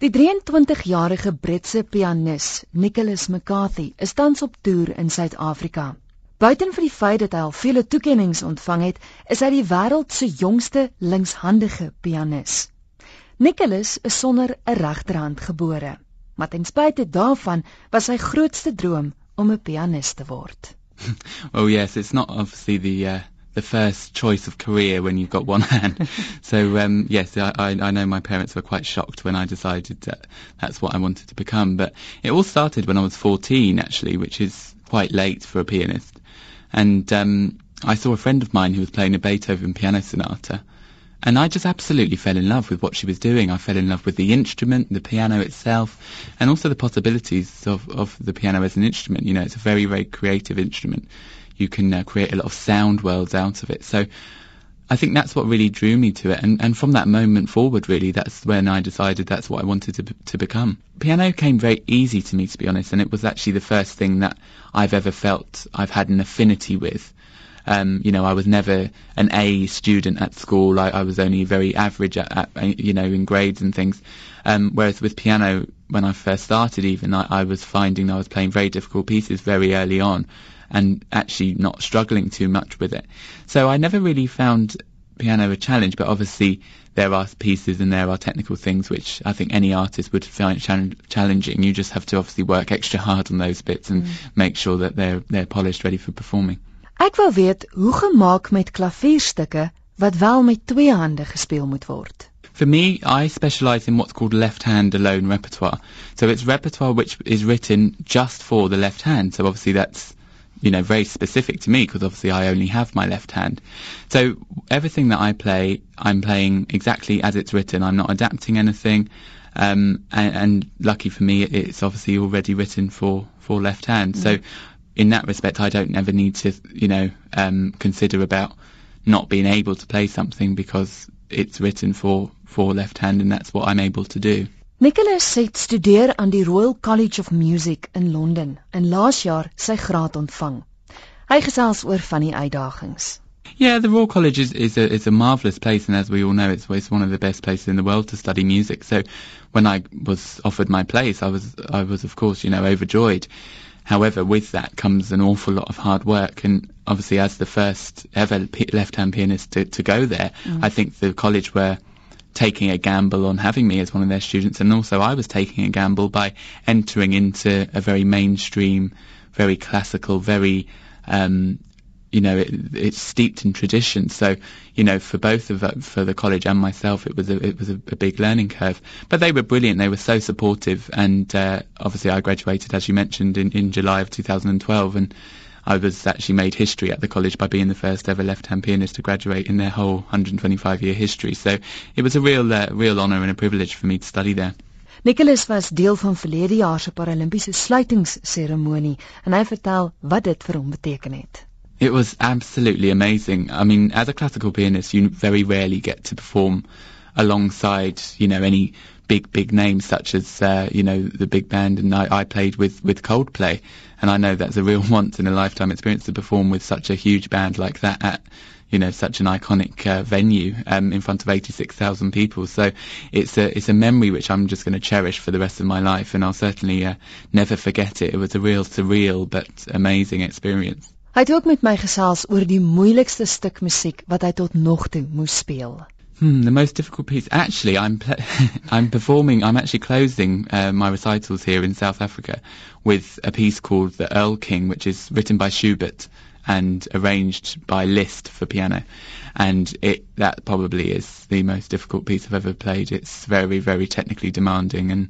Die 23-jarige Britse pianis, Nicholas McCarthy, is tans op toer in Suid-Afrika. Buiten vir die feit dat hy al vele toekenninge ontvang het, is hy die wêreld se jongste linkshandige pianis. Nicholas is sonder 'n regterhand gebore, maar ten spyte daarvan was sy grootste droom om 'n pianis te word. oh yes, it's not obviously the uh, the first choice of career when you've got one hand. so um, yes, I, I, know my parents were quite shocked when I decided that that's what I wanted to become. But it all started when I was 14, actually, which is quite late for a pianist. And um, I saw a friend of mine who was playing a Beethoven piano sonata. And I just absolutely fell in love with what she was doing. I fell in love with the instrument, the piano itself, and also the possibilities of, of the piano as an instrument. You know, it's a very, very creative instrument you can uh, create a lot of sound worlds out of it. So I think that's what really drew me to it. And, and from that moment forward, really, that's when I decided that's what I wanted to, to become. Piano came very easy to me, to be honest, and it was actually the first thing that I've ever felt I've had an affinity with. Um, you know, I was never an A student at school. I, I was only very average at, at, you know, in grades and things. Um, whereas with piano, when I first started even, I, I was finding I was playing very difficult pieces very early on and actually not struggling too much with it. So I never really found piano a challenge, but obviously there are pieces and there are technical things which I think any artist would find challenging. You just have to obviously work extra hard on those bits and mm. make sure that they're they're polished ready for performing. Ek wil weet hoe gemaak met klavierstukke wat wel met twee hande gespeel moet word. For me, I specialise in what's called left hand alone repertoire. So it's repertoire which is written just for the left hand. So obviously that's you know, very specific to me because obviously I only have my left hand. So everything that I play, I'm playing exactly as it's written. I'm not adapting anything. Um, and, and, lucky for me, it's obviously already written for, for left hand. Mm. So in that respect, I don't ever need to, you know, um, consider about not being able to play something because it's written for, for left hand and that's what I'm able to do. Nicolas het studeer aan die Royal College of Music in Londen en laas jaar sy graad ontvang. Hy gesels oor van die uitdagings. Yeah, the Royal College is, is, a, is a marvellous place, and as we all know, it's, it's one of the best places in the world to study music. So when I was offered my place, I was, I was of course, you know, overjoyed. However, with that comes an awful lot of hard work, and obviously, as the first ever left-hand pianist to, to go there, mm. I think the college were taking a gamble on having me as one of their students, and also I was taking a gamble by entering into a very mainstream, very classical, very um, you know, it, it's steeped in tradition. So, you know, for both of us, for the college and myself, it was a, it was a, a big learning curve. But they were brilliant. They were so supportive. And, uh, obviously I graduated, as you mentioned, in, in July of 2012. And I was actually made history at the college by being the first ever left-hand pianist to graduate in their whole 125-year history. So it was a real, uh, real honour and a privilege for me to study there. Nicolas was deel van verlede jaar se Paralimpiese sluitingsseremonie en hy vertel wat dit vir hom beteken het. It was absolutely amazing. I mean, as a classical pianist, you very rarely get to perform alongside, you know, any big, big names such as, uh, you know, the big band. And I, I played with, with Coldplay. And I know that's a real once in a lifetime experience to perform with such a huge band like that at, you know, such an iconic uh, venue um, in front of 86,000 people. So it's a, it's a memory which I'm just going to cherish for the rest of my life. And I'll certainly uh, never forget it. It was a real surreal but amazing experience. Hy het ook met my gesels oor die moeilikste stuk musiek wat hy tot nog toe moes speel. Hmm, the most difficult piece. Actually, I'm I'm performing. I'm actually closing uh, my recitals here in South Africa with a piece called The Earl King, which is written by Schubert and arranged by Liszt for piano. And it that probably is the most difficult piece I've ever played. It's very very technically demanding and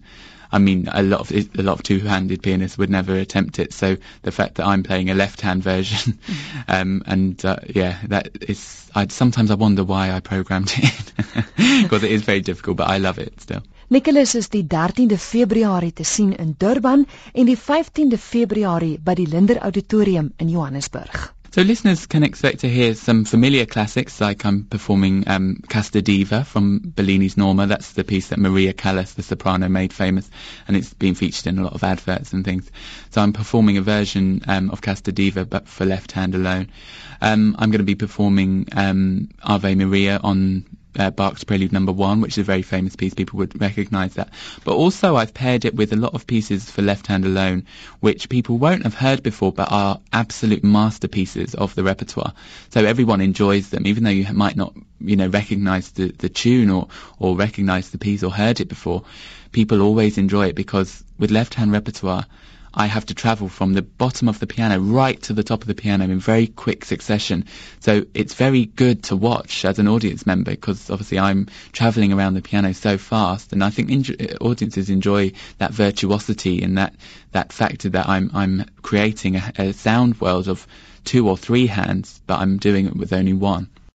I mean, a lot of a lot of two-handed pianists would never attempt it. So the fact that I'm playing a left-hand version, um, and uh, yeah, that is. I sometimes I wonder why I programmed it because it is very difficult, but I love it still. Nicolas is die 13de Februarie te sien in Durban en die 15de Februarie by die Linder Auditorium in Johannesburg. So listeners can expect to hear some familiar classics, like I'm performing um, Casta Diva from Bellini's Norma. That's the piece that Maria Callas, the soprano, made famous, and it's been featured in a lot of adverts and things. So I'm performing a version um, of Casta Diva, but for left hand alone. Um, I'm going to be performing um, Ave Maria on uh, Bach's Prelude Number One, which is a very famous piece. People would recognise that. But also, I've paired it with a lot of pieces for left hand alone, which people won't have heard before, but are absolute masterpieces of the repertoire. So everyone enjoys them, even though you might not, you know, recognise the, the tune or or recognise the piece or heard it before. People always enjoy it because with left hand repertoire I have to travel from the bottom of the piano right to the top of the piano in very quick succession. So it's very good to watch as an audience member because obviously I'm traveling around the piano so fast, and I think enjo- uh, audiences enjoy that virtuosity and that that factor that I'm I'm creating a, a sound world of two or three hands, but I'm doing it with only one.